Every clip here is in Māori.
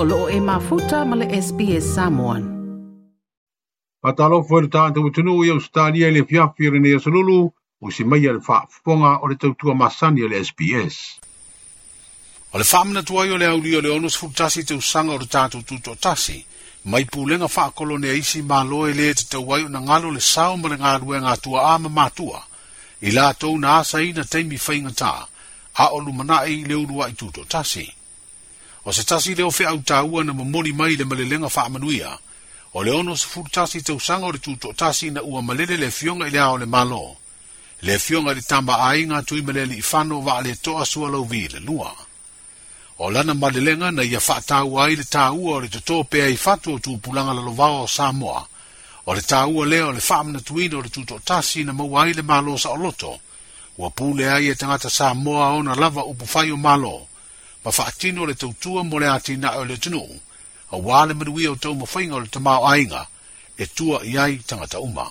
o e mafuta ma le SPS Samoan. Patalo fwe le tante utunu i Australia le fiafi re ne yasululu o si mai le faafuponga o le tautua masani le SPS. O le faamina tua i o le auli o le onus futasi te usanga o le tante ututu tasi mai pulenga faakolo ne isi ma loe le te tau ai o na ngalo le sao ma le ngalue ngā tua ama mātua i la tau na asa na teimi whainga tā a o lumana e i le urua i tutu tasi o se tasi leo fe au tāua na mamori mai le malelenga wha amanuia, o le ono se furu tasi tau sanga o le tūtua tasi na ua malele le fionga i le ao le malo, le fionga le tamba ai ngā tui malele i whano wa ale toa sua lau vi le lua. O lana malelenga na ia wha tāua ai le tāua o le tato pea i fatu o tūpulanga la lovao o Samoa, o le tāua leo o le wha amana tuina o le tūtua tasi na maua ai le malo sa o loto, ua pūle ai e tangata Samoa o na lava upu fai o malo, o le tāua ma whaatino le tautua mo le atina o le tunu, a wāle manui o tau mawhainga o le tamau ainga, e tua i tangata uma.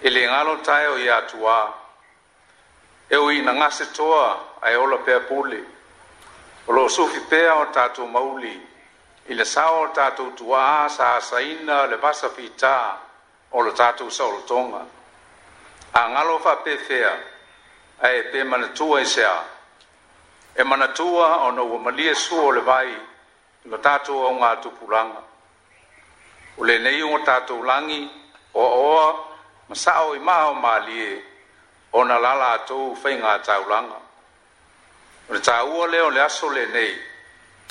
E le ngalo tae o i atua, e ui na ngase toa ai ola pea pule, o lo sufi pea o tātou mauli, i le sao o tātou tua sa saina le basa pita o le tātou saurotonga. A ngalo wha pefea, a e pe manatua i e seaa, e manatua o na ua malie sua o le vai i ma tatou auga atupulaga o lenei uga tatou lagi oaoa ma saʻo i maa o malie ona lala atou faiga taulaga o le tāua lea o le aso lenei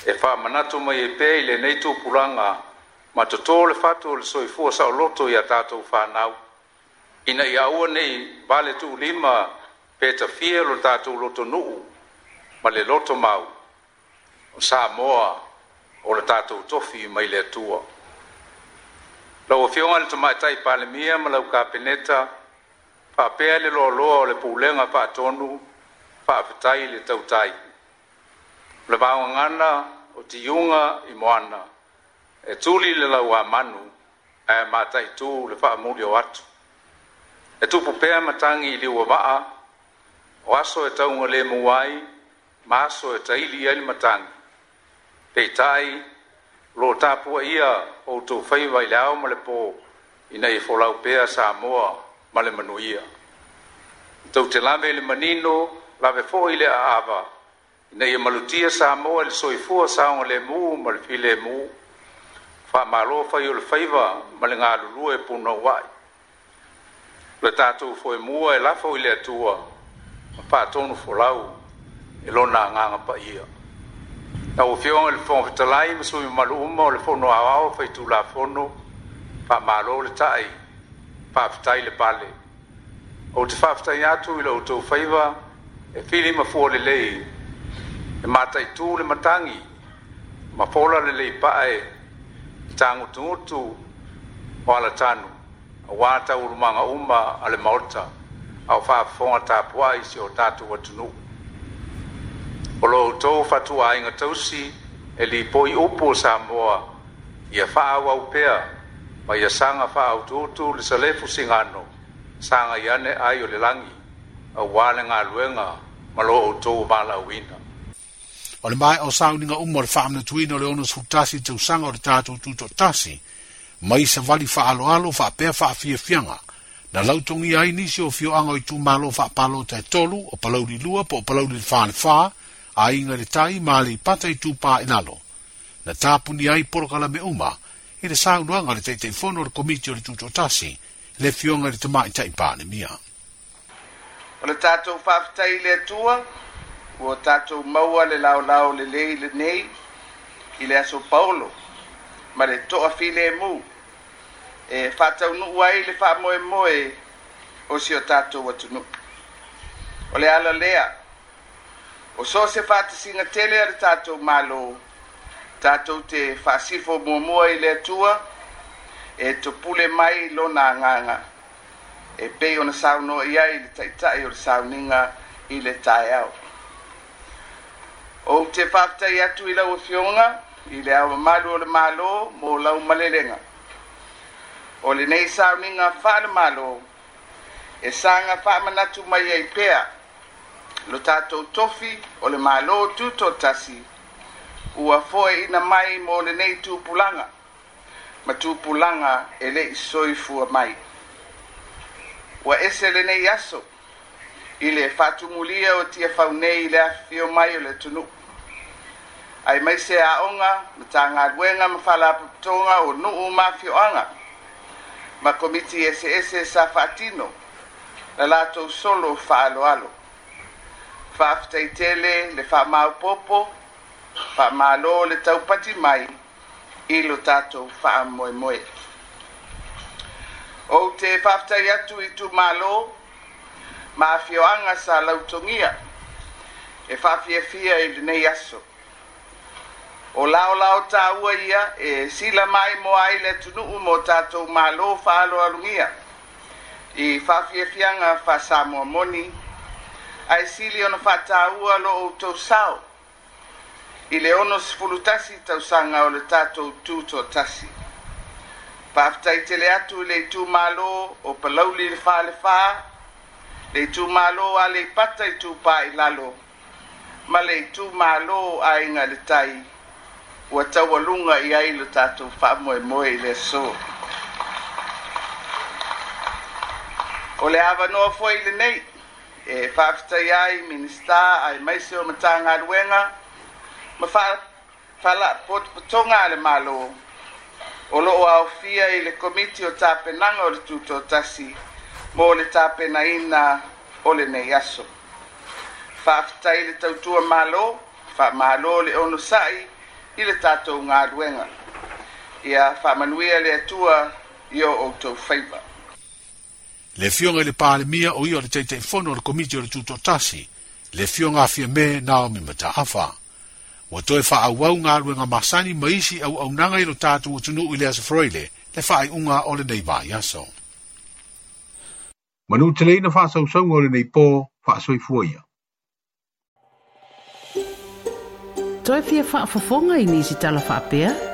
e faamanatu mai e pea i lenei tupulaga ma totō le fatu o le soifua saʻoloto iā tatou fanau ina ia aua nei vale tuulima petafia lo tatou loto nuu ma le loto mau o moa o le tatou tofi mai le atua. Lau o le tomaetai palemia ma lau kapeneta pāpea le loaloa o le faatonu fa'afetai i le tautai. Le vaogagana o tiuga i moana e tuli le lau amanu e mātai le fa'amuli o atu. E tupu pea matangi i liwa vaa o aso e taunga le maso e taili ia i le matagi peitai lo tapua ia outou fai vaileao ma le pō ina e folau pea samoa ma le manuia itou te lave i le manino lave foʻi le aava ina ia malutia samoa i le e soifua saoga lemū ma le filemū faamālo fai o le faiva ma le galulua e punauaʻi o le e tatou foemua e lafo i le atua ma patonu folau e lona agaga paia na ua feoga i le fogafetalai ma sumi maluuma o le fono aoao faitulafono faamālo le taʻi faafetai le pale ou te faafetai atu i loutou faiva e fili ma fua lelei e mataʻitū le matagi ma fola lelei paʻe e tagutugutu o alatanu auā taulumaga uma a le maota ao faafofoga tapuaʻi si o tatou atunuu o loo outou faatuāiga tausi e lipoi upu o samoa ia fa'aauau pea ma ia saga fa'aautuutu le salefu sigano saga i ane ai o le lagi auā le galuega ma lo outou o malauina o le mae o sauniga uma o le fa'amanatuina o le onosefutasi tausaga o le tatou tutoʻatasi ma isa vali fa'aaloalo fa'apea fa'afiafiaga na lautogia ai nisi o fioaga o itumālo fa'apalo tae tolu o palaulilua po o palaulilefalefā ainga le tai mali i pata i tūpā inalo, e na ni ai porokala me uma, i le saunuanga le tei tei fono le komiti o le tūtō tasi, le fionga le tai tei pāne mia. O le tātou whaftai le atua, o tātou maua le lao lao le lei le nei, i le aso paolo, ma le toa file e mū, e whātau nu ai le wha moe moe o si o tātou watu nu. O le ala lea, o so se faatasiga tele a le tatou malou tatou te faasifo muamua i le atua e topule mai lona agaga e pei ona saunoa i ai i le taʻitaʻi o le sauniga i le taeao ou te faafetai atu i laua fioga i le aumamalu o le mālō mo lau malelega o lenei sauniga faalemālō e saga faamanatu mai ai pea lo tatou tofi o le mālō tutotasi ua foe ina mai mo lenei tupulaga ma tupulaga e leʻi soifua mai ua ese lenei aso i le faatumulia o tia nei i le afio mai o le tunuu ai mai se aʻoga ma tagaluega ma faalapotoga o nuu mafioaga ma komiti eseese sa faatino la latou solo faaaloalo faafetaitele le fa'amaopoopo faamālō le taupati mai i lo tatou faamoemoe ou te faafetai atu i tumālō ma afioaga sa lautogia e faafiafia i lenei aso o laolao tāua ia e sila mai mo ai le atunuu mo tatou mālō faaaloalugia i faafiafiaga moni ae sili ona faatāua lo outou sao i le ono sefulu tasi tausaga o le tatou toatasi faafetaitele atu i le itumālō o palauli i le falefā le itumālō a le ipata i lalo ma le itumālō aiga le tai ua taualuga i ai lo tatou faamoemoe i le aso o le avanoa foi lenei e faafitai ai minista ai maise o matanga matagaluega ma faalaapotopotoga a le malo o loo aofia i le komiti o tapenaga o le tasi, mo le tapenaina o lenei aso faafitai le tautua malo malo le ono sa'i i le tatou galuega ia faamanuia le atua i o outou faiva le fionga le palmia o ia le teitei fono o le komiti o le tutotasi le fionga afia me naomi mataafa ua toe faaauau galuega masani ma au auaunaga i lo tatou atunuu i le asofroile le faaiʻuga o lenei vaiaso ma nuteleina faasausauga o lenei pō faasoifua ia toe fia faafofoga i nisi talafaapea